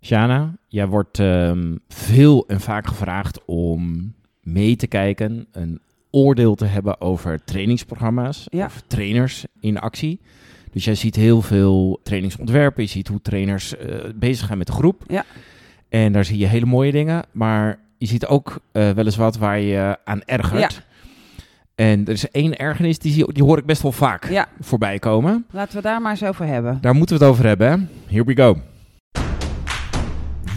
Shana, jij wordt ehm, veel en vaak gevraagd om mee te kijken, een oordeel te hebben over trainingsprogramma's Ja. of trainers in actie. Dus jij ziet heel veel trainingsontwerpen, je ziet hoe trainers eh, bezig zijn met de groep. Ja. En daar zie je hele mooie dingen, maar je ziet ook eh, wel eens wat waar je aan ergert. En er is één ergernis, die, zie- die hoor ik best wel vaak Ja, voorbij komen. laten we daar maar eens over hebben. Daar moeten we het over hebben? Here we go.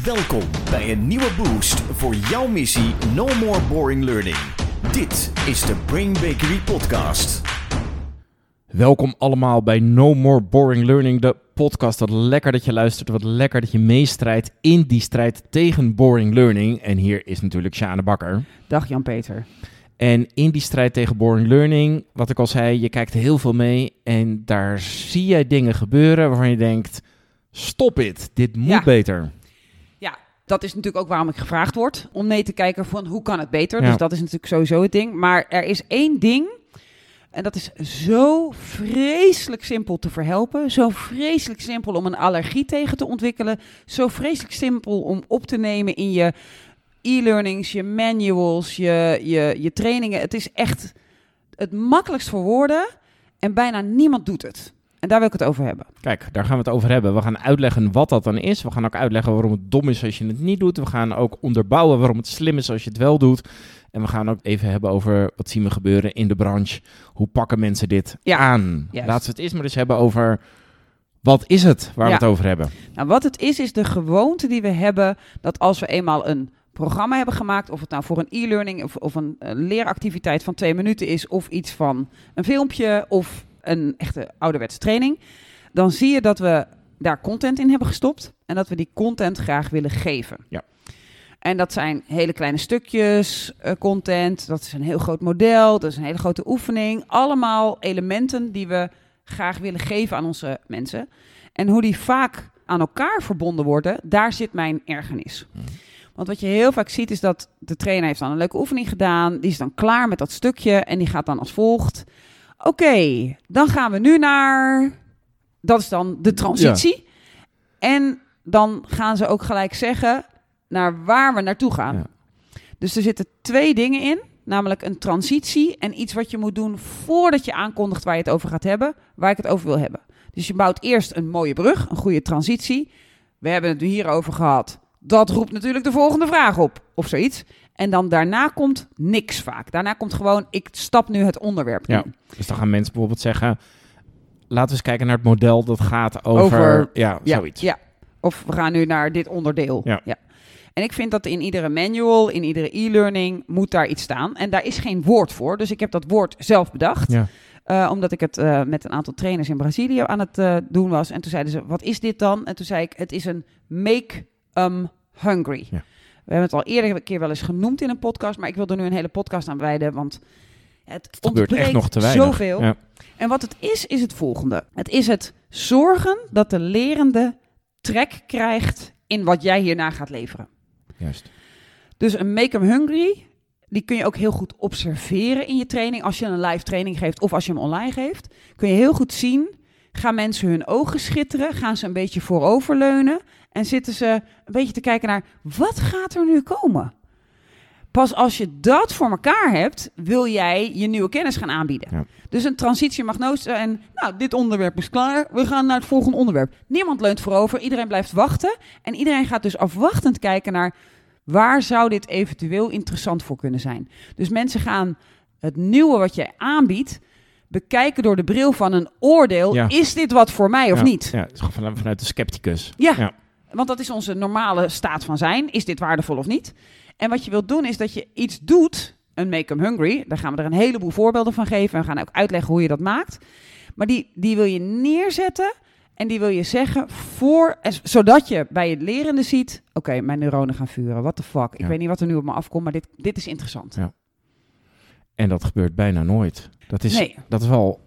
Welkom bij een nieuwe boost voor jouw missie No More Boring Learning. Dit is de Brain Bakery Podcast. Welkom allemaal bij No More Boring Learning, de podcast. Wat lekker dat je luistert, wat lekker dat je meestrijdt in die strijd tegen boring learning. En hier is natuurlijk Sjane Bakker. Dag Jan-Peter. En in die strijd tegen boring learning, wat ik al zei, je kijkt heel veel mee en daar zie jij dingen gebeuren waarvan je denkt, stop it, dit moet Ja. beter. Dat is natuurlijk ook waarom ik gevraagd word om mee te kijken van hoe kan het beter. Ja. Dus dat is natuurlijk sowieso het ding. Maar er is één ding en dat is zo vreselijk simpel te verhelpen. Zo vreselijk simpel om een allergie tegen te ontwikkelen. Zo vreselijk simpel om op te nemen in je e-learnings, je manuals, je, je, je trainingen. Het is echt het makkelijkst voor woorden en bijna niemand doet het. En daar wil ik het over hebben. Kijk, daar gaan we het over hebben. We gaan uitleggen wat dat dan is. We gaan ook uitleggen waarom het dom is als je het niet doet. We gaan ook onderbouwen waarom het slim is als je het wel doet. En we gaan ook even hebben over wat zien we gebeuren in de branche. Hoe pakken mensen dit Ja, aan? juist. Laten we het eerst maar eens hebben over wat is het waar Ja. we het over hebben. Nou, wat het is, is de gewoonte die we hebben dat als we eenmaal een programma hebben gemaakt, of het nou voor een e-learning of, of een, eh, leeractiviteit van twee minuten is, of iets van een filmpje of een echte ouderwetse training, dan zie je dat we daar content in hebben gestopt en dat we die content graag willen geven. Ja. En dat zijn hele kleine stukjes eh, content, dat is een heel groot model, dat is een hele grote oefening. Allemaal elementen die we graag willen geven aan onze mensen. En hoe die vaak aan elkaar verbonden worden, daar zit mijn ergernis. Want wat je heel vaak ziet is dat de trainer heeft dan een leuke oefening gedaan. Die is dan klaar met dat stukje en die gaat dan als volgt. Oké, dan gaan we nu naar... Dat is dan de transitie. En dan gaan ze ook gelijk zeggen naar waar we naartoe gaan. Ja. Dus er zitten twee dingen in. Namelijk een transitie en iets wat je moet doen voordat je aankondigt waar je het over gaat hebben. Waar ik het over wil hebben. Dus je bouwt eerst een mooie brug, een goede transitie. We hebben het hierover gehad. Dat roept natuurlijk de volgende vraag op, of zoiets. En dan daarna komt niks vaak. Daarna komt gewoon, ik stap nu het onderwerp Ja. in. Dus dan gaan mensen bijvoorbeeld zeggen, laten we eens kijken naar het model dat gaat over, Over- ja, Ja, zoiets. ja. Of we gaan nu naar dit onderdeel. Ja. En ik vind dat in iedere manual, in iedere e-learning, moet daar iets staan. En daar is geen woord voor. Dus ik heb dat woord zelf bedacht. Ja. Eh, omdat ik het eh, met een aantal trainers in Brazilië aan het eh, doen was. En toen zeiden ze, wat is dit dan? En toen zei ik, het is een make 'em hungry. Ja. We hebben het al eerder een keer wel eens genoemd in een podcast. Maar ik wil er nu een hele podcast aan wijden. Want het, Het gebeurt echt ontbreekt nog te weinig. Zoveel. Ja. En wat het is, is het volgende. Het is het zorgen dat de lerende trek krijgt in wat jij hierna gaat leveren. Juist. Dus een make 'em hungry, die kun je ook heel goed observeren in je training. Als je een live training geeft of als je hem online geeft, kun je heel goed zien. Gaan mensen hun ogen schitteren? Gaan ze een beetje vooroverleunen? En zitten ze een beetje te kijken naar, wat gaat er nu komen? Pas als je dat voor elkaar hebt, wil jij je nieuwe kennis gaan aanbieden. Ja. Dus een transitie mag nooit zijn, nou, dit onderwerp is klaar, we gaan naar het volgende onderwerp. Niemand leunt voorover, iedereen blijft wachten. En iedereen gaat dus afwachtend kijken naar, waar zou dit eventueel interessant voor kunnen zijn? Dus mensen gaan het nieuwe wat je aanbiedt, bekijken door de bril van een oordeel. Ja. Is dit wat voor mij of Ja, niet? Ja, vanuit, de scepticus. Ja. Ja. Want dat is onze normale staat van zijn. Is dit waardevol of niet? En wat je wilt doen is dat je iets doet, een make 'em hungry. Daar gaan we er een heleboel voorbeelden van geven. En we gaan ook uitleggen hoe je dat maakt. Maar die, die wil je neerzetten en die wil je zeggen voor, zodat je bij het lerende ziet, oké, mijn neuronen gaan vuren. What the fuck? Ik Ja. weet niet wat er nu op me afkomt, maar dit, dit is interessant. Ja. En dat gebeurt bijna nooit. Dat is, Nee. dat is wel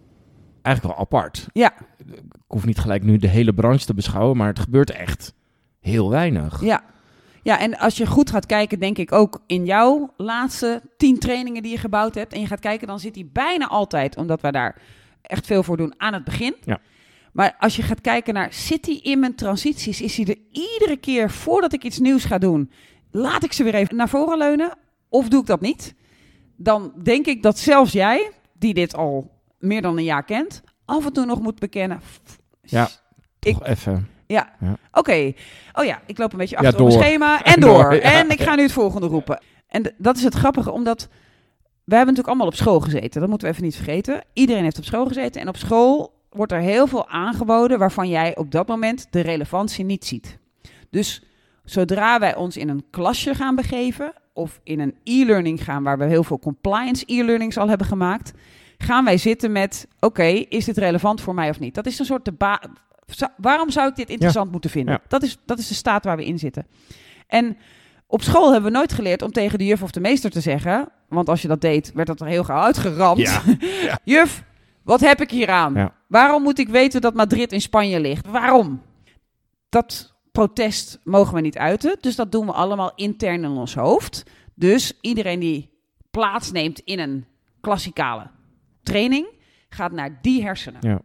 eigenlijk wel apart. Ja, Ik hoef niet gelijk nu de hele branche te beschouwen, maar het gebeurt echt heel weinig. ja. Ja, en als je goed gaat kijken, denk ik ook in jouw laatste tien trainingen die je gebouwd hebt. En je gaat kijken, dan zit die bijna altijd, omdat wij daar echt veel voor doen, aan het begin. Ja. Maar als je gaat kijken naar, zit hij in mijn transities? Is hij er iedere keer voordat ik iets nieuws ga doen, laat ik ze weer even naar voren leunen? Of doe ik dat niet? Dan denk ik dat zelfs jij, die dit al meer dan een jaar kent, af en toe nog moet bekennen. Ja, Ik- even. Ja, Ja. oké. Oh ja, ik loop een beetje Ja, achter op mijn door. schema. En door. door, ja. En ik ga nu het volgende roepen. En dat is het grappige, omdat wij hebben natuurlijk allemaal op school gezeten. Dat moeten we even niet vergeten. Iedereen heeft op school gezeten. En op school wordt er heel veel aangeboden waarvan jij op dat moment de relevantie niet ziet. Dus zodra wij ons in een klasje gaan begeven of in een e-learning gaan waar we heel veel compliance e-learnings al hebben gemaakt, gaan wij zitten met: oké, is dit relevant voor mij of niet? Dat is een soort de ba- waarom zou ik dit interessant moeten vinden? Ja. Dat, is, dat is de staat waar we in zitten. En op school hebben we nooit geleerd om tegen de juf of de meester te zeggen, want als je dat deed, werd dat er heel gauw uitgeramd. Ja. Juf, wat heb ik hier aan? Waarom moet ik weten dat Madrid in Spanje ligt? Waarom? Dat protest mogen we niet uiten, dus dat doen we allemaal intern in ons hoofd. Dus iedereen die plaatsneemt in een klassikale training, gaat naar die hersenen. Ja.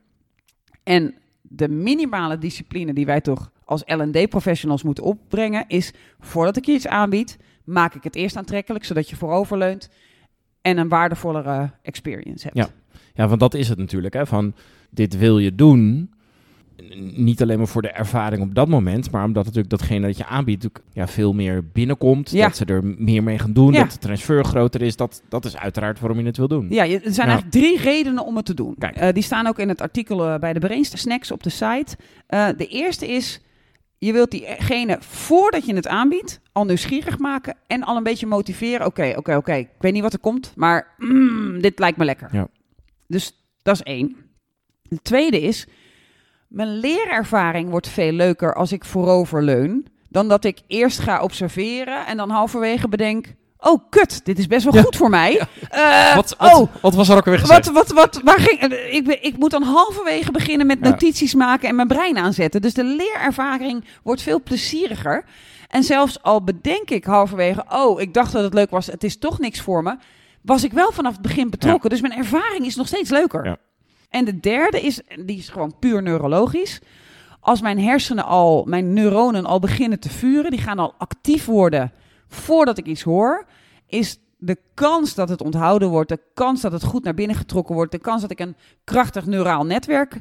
En de minimale discipline die wij toch als L&D-professionals moeten opbrengen, is voordat ik je iets aanbied, maak ik het eerst aantrekkelijk, zodat je vooroverleunt en een waardevollere experience hebt. Ja. Ja, want dat is het natuurlijk. Hè, van dit wil je doen. Niet alleen maar voor de ervaring op dat moment, maar omdat natuurlijk datgene dat je aanbiedt natuurlijk, ja, veel meer binnenkomt. Ja. Dat ze er meer mee gaan doen, Ja. dat de transfer groter is. Dat, dat is uiteraard waarom je het wil doen. Ja, er zijn Ja. eigenlijk drie redenen om het te doen. Kijk. Eh, die staan ook in het artikel eh, bij de Brainsta Snacks op de site. Eh, de eerste is, je wilt diegene voordat je het aanbiedt al nieuwsgierig maken en al een beetje motiveren. Oké, oké, oké. Ik weet niet wat er komt, maar mm, dit lijkt me lekker. Ja. Dus dat is één. De tweede is, mijn leerervaring wordt veel leuker als ik voorover leun dan dat ik eerst ga observeren en dan halverwege bedenk. Oh, kut, dit is best wel Ja. goed voor mij. Eh, Wat, wat, oh, wat was er ook alweer gezegd? wat, wat, wat, waar ging, eh, ik, ik moet dan halverwege beginnen met Ja. notities maken en mijn brein aanzetten. Dus de leerervaring wordt veel plezieriger. En zelfs al bedenk ik halverwege, oh, ik dacht dat het leuk was, het is toch niks voor me, was ik wel vanaf het begin betrokken. Dus mijn ervaring is nog steeds leuker. En de derde is, die is gewoon puur neurologisch. Als mijn hersenen al, mijn neuronen al beginnen te vuren, die gaan al actief worden voordat ik iets hoor, is de kans dat het onthouden wordt, de kans dat het goed naar binnen getrokken wordt, de kans dat ik een krachtig neuraal netwerk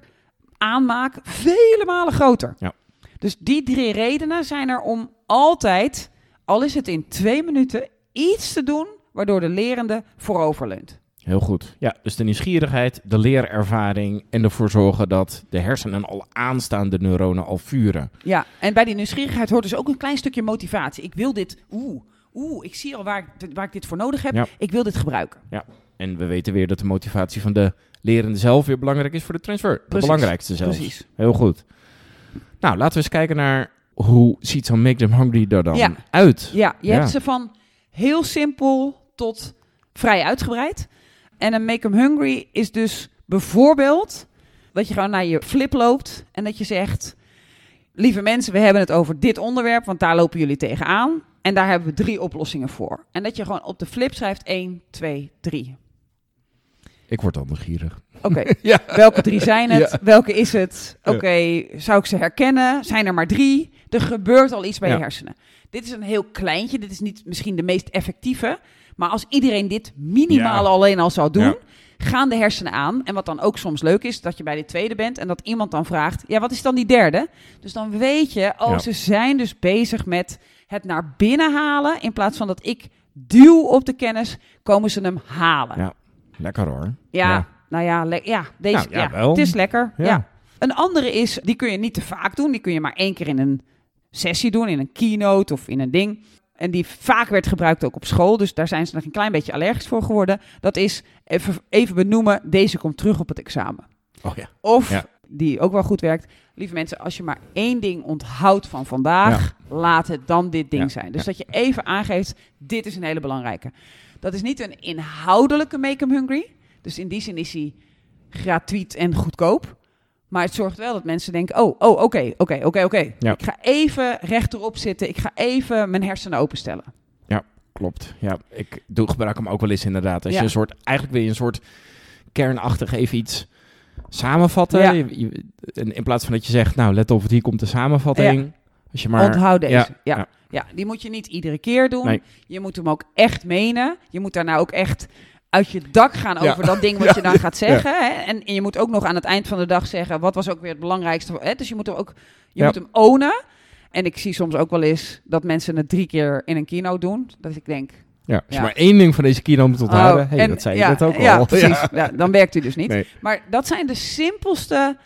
aanmaak, vele malen groter. Ja. Dus die drie redenen zijn er om altijd, al is het in twee minuten, iets te doen waardoor de lerende vooroverleunt. Heel goed. Ja, dus de nieuwsgierigheid, de leerervaring en ervoor zorgen dat de hersenen al aanstaande neuronen al vuren. Ja, en bij die nieuwsgierigheid hoort dus ook een klein stukje motivatie. Ik wil dit, oeh, oeh, ik zie al waar ik, waar ik dit voor nodig heb. Ja. Ik wil dit gebruiken. En we weten weer dat de motivatie van de lerende zelf weer belangrijk is voor de transfer. De Precies. belangrijkste zelfs. Precies. Heel goed. Nou, laten we eens kijken naar hoe ziet zo'n Make Them Hungry er dan Ja. uit? Ja, je Ja. hebt ze van heel simpel tot vrij uitgebreid. En een Make 'em Hungry is dus bijvoorbeeld dat je gewoon naar je flip loopt en dat je zegt... Lieve mensen, we hebben het over dit onderwerp, want daar lopen jullie tegenaan. En daar hebben we drie oplossingen voor. En dat je gewoon op de flip schrijft 1, 2, 3. Ik word al nieuwsgierig. Oké, Ja. welke drie zijn het? Ja. Welke is het? Oké, zou ik ze herkennen? Zijn er maar drie? Er gebeurt al iets bij Ja. je hersenen. Dit is een heel kleintje. Dit is niet misschien de meest effectieve. Maar als iedereen dit minimaal Ja. alleen al zou doen, Ja. gaan de hersenen aan. En wat dan ook soms leuk is, dat je bij de tweede bent en dat iemand dan vraagt: Ja, wat is dan die derde? Dus dan weet je, oh, Ja. ze zijn dus bezig met het naar binnen halen. In plaats van dat ik duw op de kennis, komen ze hem halen. Ja. Lekker hoor. Ja, nou ja, le- ja, deze, Nou, ja, ja, het is lekker. Ja. Ja. Een andere is, die kun je niet te vaak doen. Die kun je maar één keer in een sessie doen, in een keynote of in een ding. En die vaak werd gebruikt ook op school, dus daar zijn ze nog een klein beetje allergisch voor geworden. Dat is, even, even benoemen, deze komt terug op het examen. Oh ja. Of, Ja. die ook wel goed werkt, lieve mensen, als je maar één ding onthoudt van vandaag, laat het dan dit ding zijn. Dus dat je even aangeeft, dit is een hele belangrijke. Dat is niet een inhoudelijke make 'em hungry. Dus in die zin is hij gratuit en goedkoop. Maar het zorgt wel dat mensen denken, oh, oh, oké, oké, oké, oké. Ja. Ik ga even rechterop zitten. Ik ga even mijn hersenen openstellen. Klopt. Ja, ik doe, gebruik hem ook wel eens inderdaad. Als Ja. je een soort, eigenlijk wil je een soort kernachtig even iets samenvatten. Ja. Je- je- en in plaats van dat je zegt, nou let op, hier komt de samenvatting. Als je maar... Onthoud deze. ja, Ja, ja. ja. die moet je niet iedere keer doen. Nee. Je moet hem ook echt menen. Je moet daarna ook echt uit je dak gaan Ja. over dat ding wat je dan gaat zeggen. Hè? En, en je moet ook nog aan het eind van de dag zeggen, wat was ook weer het belangrijkste. Hè? Dus je moet hem ook, je moet hem ownen. En ik zie soms ook wel eens dat mensen het drie keer in een keynote doen. Dat ik denk, Ja, als je Ja. maar één ding van deze keynote moet onthouden. Oh, hey, en- dat zei je ja, net ook ja, al. Precies. Ja, dan werkt hij dus niet. Nee. Maar dat zijn de simpelste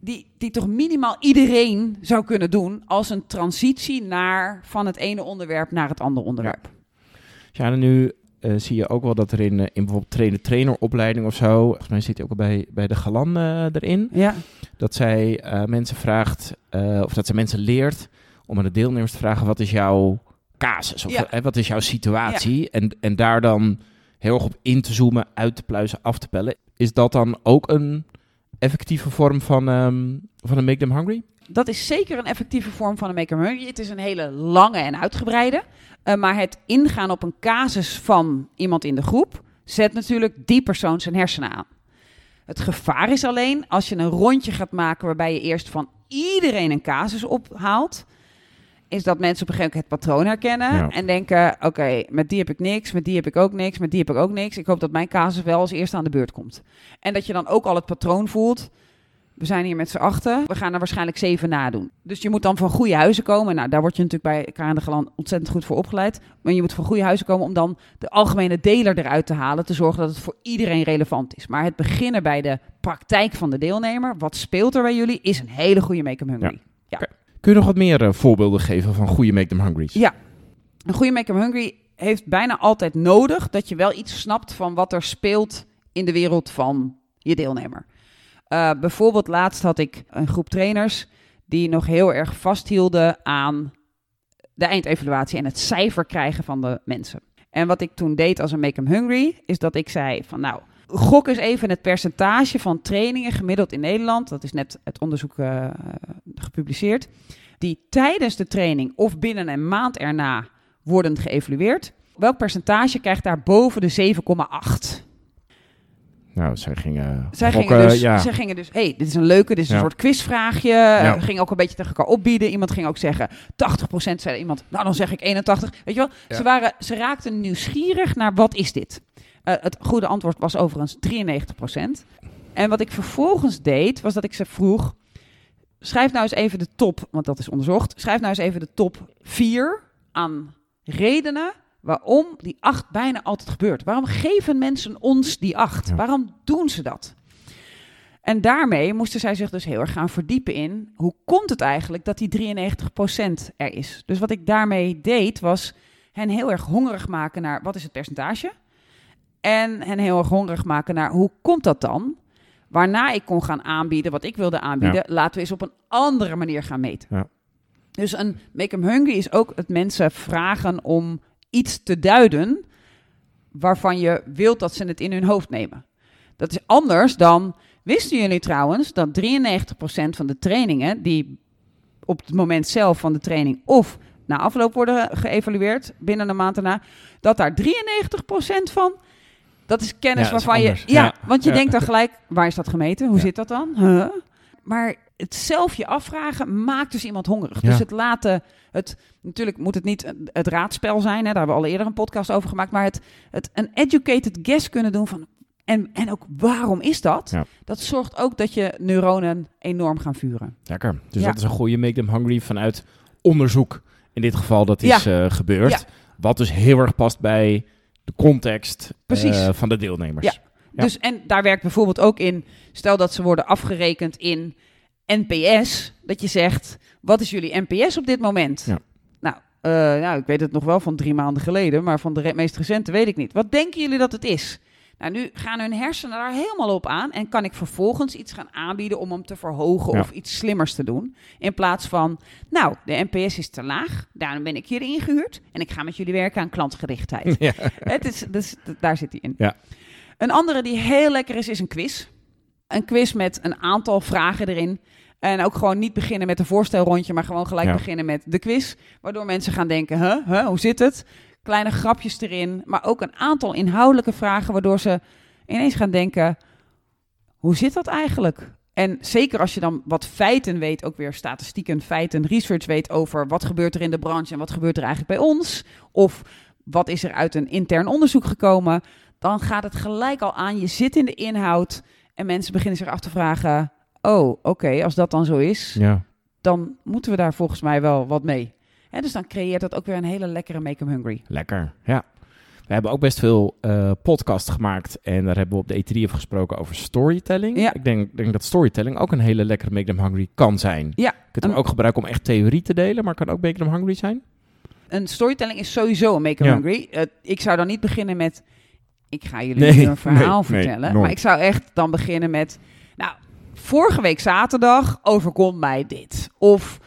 die, die toch minimaal iedereen zou kunnen doen als een transitie naar van het ene onderwerp naar het andere onderwerp. Ja, nu eh, zie je ook wel dat er in, eh, in bijvoorbeeld trainer-traineropleiding of zo, volgens mij zit hij ook al bij, bij de Galan eh, erin, Ja, dat zij mensen vraagt, of dat zij mensen leert om aan de deelnemers te vragen, wat is jouw casus? Of Ja. wat is jouw situatie? En, en daar dan heel erg op in te zoomen, uit te pluizen, af te pellen. Is dat dan ook een effectieve vorm van, ehm, van een Make Them Hungry? Dat is zeker een effectieve vorm van een make or hungry. Het is een hele lange en uitgebreide. Eh, maar het ingaan op een casus van iemand in de groep zet natuurlijk die persoon zijn hersenen aan. Het gevaar is alleen als je een rondje gaat maken waarbij je eerst van iedereen een casus ophaalt, is dat mensen op een gegeven moment het patroon herkennen Ja. en denken: oké, met die heb ik niks, met die heb ik ook niks, met die heb ik ook niks. Ik hoop dat mijn casus wel als eerste aan de beurt komt. En dat je dan ook al het patroon voelt. We zijn hier met z'n achten. We gaan er waarschijnlijk zeven nadoen. Dus je moet dan van goede huizen komen. Nou, daar word je natuurlijk bij Karen de Galan ontzettend goed voor opgeleid. Maar je moet van goede huizen komen om dan de algemene deler eruit te halen. Te zorgen dat het voor iedereen relevant is. Maar het beginnen bij de praktijk van de deelnemer. Wat speelt er bij jullie? Is een hele goede make-up hungry. Kun je nog wat meer eh, voorbeelden geven van goede Make Them Hungry's? Ja. Een goede make-up hungry heeft bijna altijd nodig dat je wel iets snapt van wat er speelt in de wereld van je deelnemer. Eh, bijvoorbeeld laatst had ik een groep trainers die nog heel erg vasthielden aan de eindevaluatie en het cijfer krijgen van de mensen. En wat ik toen deed als een Make 'em Hungry, is dat ik zei van nou, gok eens even het percentage van trainingen gemiddeld in Nederland, dat is net het onderzoek eh, gepubliceerd, die tijdens de training of binnen een maand erna worden geëvalueerd. Welk percentage krijgt daar boven de 7,8? Nou, zij gingen Zij gokken, gingen, dus, ja. zij gingen dus, hey, dit is een leuke, dit is een Ja. soort quizvraagje. Ja. Uh, gingen ook een beetje tegen elkaar opbieden. Iemand ging ook zeggen, 80% zei iemand, nou dan zeg ik 81. Weet je wel, ze, waren, ze raakten nieuwsgierig naar wat is dit? Eh, het goede antwoord was overigens 93%. En wat ik vervolgens deed, was dat ik ze vroeg, schrijf nou eens even de top, want dat is onderzocht. Schrijf nou eens even de top 4 aan redenen waarom die 8 bijna altijd gebeurt. Waarom geven mensen ons die 8? Ja. Waarom doen ze dat? En daarmee moesten zij zich dus heel erg gaan verdiepen in hoe komt het eigenlijk dat die 93% er is. Dus wat ik daarmee deed was hen heel erg hongerig maken naar wat is het percentage? En hen heel erg hongerig maken naar hoe komt dat dan? Waarna ik kon gaan aanbieden wat ik wilde aanbieden. Laten we eens op een andere manier gaan meten. Ja. Dus een make 'em hungry is ook het mensen vragen om iets te duiden waarvan je wilt dat ze het in hun hoofd nemen. Dat is anders dan. Wisten jullie trouwens dat 93% van de trainingen die op het moment zelf van de training of na afloop worden geëvalueerd binnen een maand daarna, dat daar 93% van dat is kennis Ja, dat is waarvan je. Ja, Ja. want je Ja. denkt dan gelijk, waar is dat gemeten? Hoe zit dat dan? Huh? Maar het zelf je afvragen maakt dus iemand hongerig. Ja. Dus het laten, het, natuurlijk moet het niet het raadspel zijn, hè, daar hebben we al eerder een podcast over gemaakt, maar het, het een educated guess kunnen doen van, en, en ook waarom is dat? Ja. Dat zorgt ook dat je neuronen enorm gaan vuren. Lekker. Dus Ja. dat is een goede Make Them Hungry vanuit onderzoek. In dit geval dat is eh, gebeurd. Ja. Wat dus heel erg past bij de context eh, van de deelnemers. Ja. Ja. Dus, en daar werkt bijvoorbeeld ook in, stel dat ze worden afgerekend in NPS, dat je zegt, wat is jullie NPS op dit moment? Ja. Nou, nou, ik weet het nog wel van drie maanden geleden, maar van de re- meest recente weet ik niet. Wat denken jullie dat het is? Nou, nu gaan hun hersenen daar helemaal op aan en kan ik vervolgens iets gaan aanbieden om hem te verhogen Ja. of iets slimmers te doen. In plaats van, nou, de NPS is te laag, daarom ben ik hier ingehuurd en ik ga met jullie werken aan klantgerichtheid. Ja. Het is, dus, daar zit hij in. Ja. Een andere die heel lekker is, is een quiz. Een quiz met een aantal vragen erin. En ook gewoon niet beginnen met een voorstelrondje, maar gewoon gelijk Ja. beginnen met de quiz. Waardoor mensen gaan denken, huh, huh, hoe zit het? Kleine grapjes erin, maar ook een aantal inhoudelijke vragen, waardoor ze ineens gaan denken... hoe zit dat eigenlijk? En zeker als je dan wat feiten weet, ook weer statistieken, feiten, research weet over wat gebeurt er in de branche en wat gebeurt er eigenlijk bij ons. Of wat is er uit een intern onderzoek gekomen. Dan gaat het gelijk al aan. Je zit in de inhoud en mensen beginnen zich af te vragen. Oh, oké, als dat dan zo is, Ja. dan moeten we daar volgens mij wel wat mee. Hè, dus dan creëert dat ook weer een hele lekkere Make 'em Hungry. Lekker, ja. We hebben ook best veel eh podcasts gemaakt en daar hebben we op de E3 over gesproken over storytelling. Ja. Ik denk, denk dat storytelling ook een hele lekkere Make Them Hungry kan zijn. Ja, Je kunt hem ook gebruiken om echt theorie te delen, maar kan ook Make Them Hungry zijn. een storytelling is sowieso een Make 'em Ja. Hungry. Eh, ik zou dan niet beginnen met... Ik ga jullie Nee, een verhaal nee, vertellen. nee, maar ik zou echt dan beginnen met... Nou, vorige week zaterdag overkomt mij dit. Of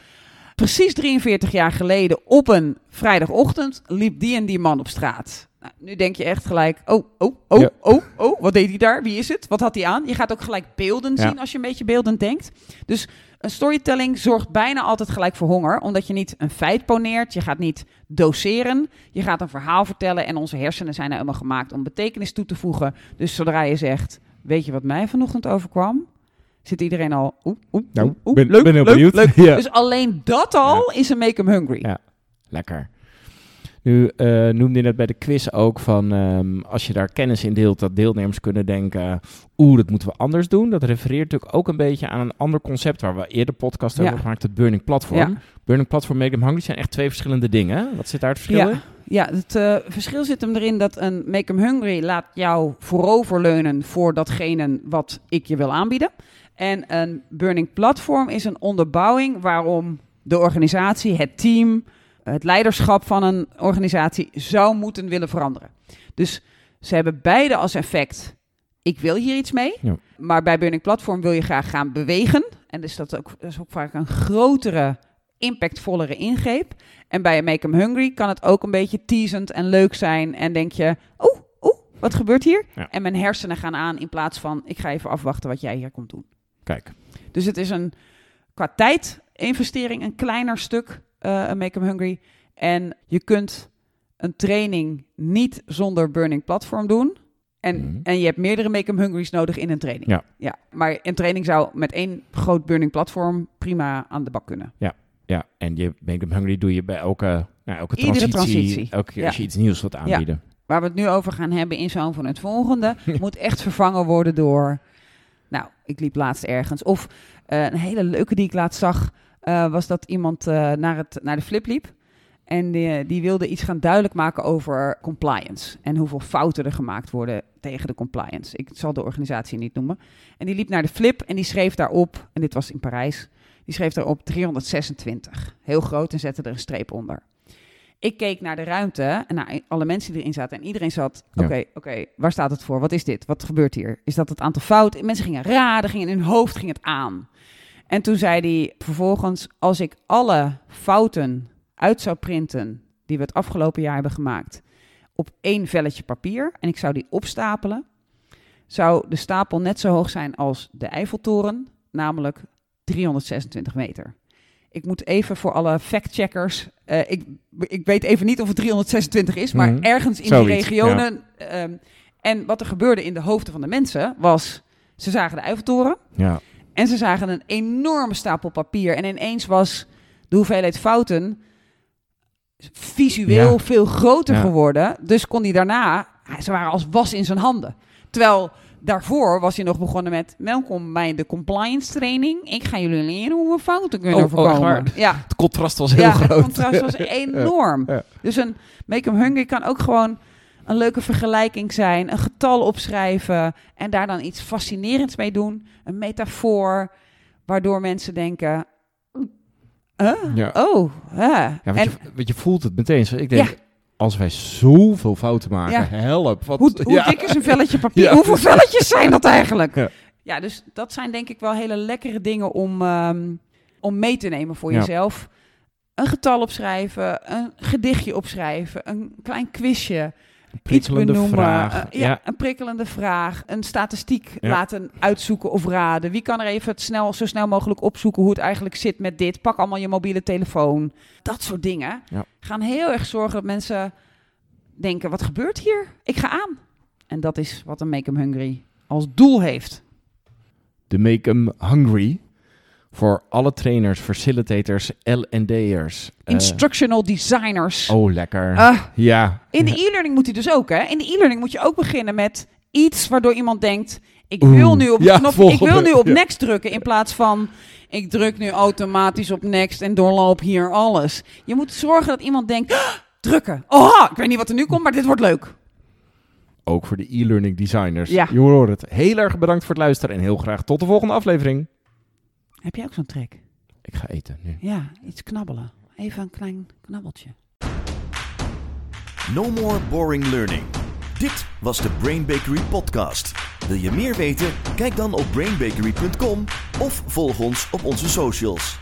precies 43 jaar geleden op een vrijdagochtend liep die en die man op straat. Nou, nu denk je echt gelijk, oh, oh, oh, Ja. oh, oh, wat deed hij daar? Wie is het? Wat had hij aan? Je gaat ook gelijk beelden Ja. zien als je een beetje beeldend denkt. Dus een storytelling zorgt bijna altijd gelijk voor honger, omdat je niet een feit poneert, je gaat niet doseren, je gaat een verhaal vertellen en onze hersenen zijn nou helemaal gemaakt om betekenis toe te voegen. Dus zodra je zegt, weet je wat mij vanochtend overkwam? Zit iedereen al, oeh, oeh, Nou, oeh, ben- leuk, ben heel leuk, benieuwd. leuk. Ja. Dus alleen dat al is een make 'em hungry. Ja. Lekker. Nu eh, noemde je net bij de quiz ook van ehm, als je daar kennis in deelt, dat deelnemers kunnen denken, oeh, dat moeten we anders doen. Dat refereert natuurlijk ook een beetje aan een ander concept waar we eerder podcast over Ja. hebben gemaakt, het Burning Platform. Ja. Burning Platform Make Them Hungry zijn echt twee verschillende dingen. Wat zit daar het verschil in? Ja, ja het eh, verschil zit hem erin dat een Make 'em Hungry laat jou vooroverleunen voor datgene wat ik je wil aanbieden. En een Burning Platform is een onderbouwing waarom de organisatie, het team, het leiderschap van een organisatie zou moeten willen veranderen. Dus ze hebben beide als effect, ik wil hier iets mee. Ja. Maar bij Burning Platform wil je graag gaan bewegen. En dus dat, ook, dat is ook vaak een grotere, impactvollere ingreep. En bij Make 'em Hungry kan het ook een beetje teasend en leuk zijn. En denk je, oeh, oeh, wat gebeurt hier? Ja. En mijn hersenen gaan aan in plaats van, ik ga even afwachten wat jij hier komt doen. Kijk, Dus het is een qua tijd investering een kleiner stuk, een Make 'em Hungry. En je kunt een training niet zonder Burning Platform doen. En, Mhm. en je hebt meerdere Make 'em Hungry's nodig in een training. Ja. ja. Maar een training zou met één groot Burning Platform prima aan de bak kunnen. ja, en je Make Them Hungry doe je bij elke, nou, elke transitie, transitie. elke keer Ja. als je iets nieuws wilt aanbieden. Waar we het nu over gaan hebben in zo'n van het volgende, moet echt vervangen worden door. Nou, ik liep laatst ergens. Of eh, een hele leuke die ik laatst zag, eh, was dat iemand eh, naar, het, naar de flip liep. En die, die wilde iets gaan duidelijk maken over compliance. En hoeveel fouten er gemaakt worden tegen de compliance. Ik zal de organisatie niet noemen. En die liep naar de flip en die schreef daarop, en dit was in Parijs, die schreef daarop 326. Heel groot en zette er een streep onder. Ik keek naar de ruimte en naar alle mensen die erin zaten. En iedereen zat, Ja. oké, oké, waar staat het voor? Wat is dit? Wat gebeurt hier? Is dat het aantal fouten? Mensen gingen raden, gingen in hun hoofd ging het aan. En toen zei hij vervolgens, als ik alle fouten uit zou printen die we het afgelopen jaar hebben gemaakt op één velletje papier en ik zou die opstapelen, zou de stapel net zo hoog zijn als de Eiffeltoren, namelijk 326 meter. Ik moet even voor alle factcheckers, eh ik, ik weet even niet of het 326 is, maar Mhm. ergens in Zoiets, die regionen. ehm, en wat er gebeurde in de hoofden van de mensen was, ze zagen de Eiffeltoren, Ja. En ze zagen een enorme stapel papier. En ineens was de hoeveelheid fouten visueel Ja. veel groter Ja. geworden. Dus kon hij daarna, ze waren als was in zijn handen. Terwijl daarvoor was hij nog begonnen met... Welkom bij de compliance training. Ik ga jullie leren hoe we fouten kunnen Oh, oh, voorkomen. ja, Het contrast was heel ja, groot. het contrast was enorm. Dus een Make 'em Hungry kan ook gewoon een leuke vergelijking zijn. Een getal opschrijven en daar dan iets fascinerends mee doen. Een metafoor, waardoor mensen denken... Huh? Ja. Oh. Ja, want, en je, want je voelt het meteen. Ik denk, Ja. als wij zoveel fouten maken, Ja. help. Wat, hoe, hoe dik is een velletje papier? Hoeveel velletjes zijn dat eigenlijk? Ja. Dus dat zijn denk ik wel hele lekkere dingen om, ehm, om mee te nemen voor jezelf. Een getal opschrijven, een gedichtje opschrijven, een klein quizje. Een prikkelende iets benoemen. vraag. eh, ja, een prikkelende vraag. Een statistiek Ja. laten uitzoeken of raden. Wie kan er even het snel, zo snel mogelijk opzoeken hoe het eigenlijk zit met dit? Pak allemaal je mobiele telefoon. Dat soort dingen Ja. gaan heel erg zorgen dat mensen denken: wat gebeurt hier? Ik ga aan. En dat is wat een Make 'em Hungry als doel heeft. de Make 'em Hungry. Voor alle trainers, facilitators, L&D'ers. eh, Instructional designers. oh, lekker. Ah, ja. in de e-learning moet hij dus ook, hè? In de e-learning moet je ook beginnen met iets waardoor iemand denkt: ik Oeh, wil nu op ja, knop, ik wil nu op ja. next drukken in plaats van ik druk nu automatisch op next en doorloop hier alles. Je moet zorgen dat iemand denkt: "Ah, drukken. Oh, ik weet niet wat er nu komt, maar dit wordt leuk. Ook voor de e-learning designers. Ja. Je hoort het. Heel erg bedankt voor het luisteren en heel graag tot de volgende aflevering. Heb jij ook zo'n trek? Ik ga eten nu. Ja, iets knabbelen. Even een klein knabbeltje. No more boring learning. Dit was de Brain Bakery podcast. Wil je meer weten? Kijk dan op brainbakery.com of volg ons op onze socials.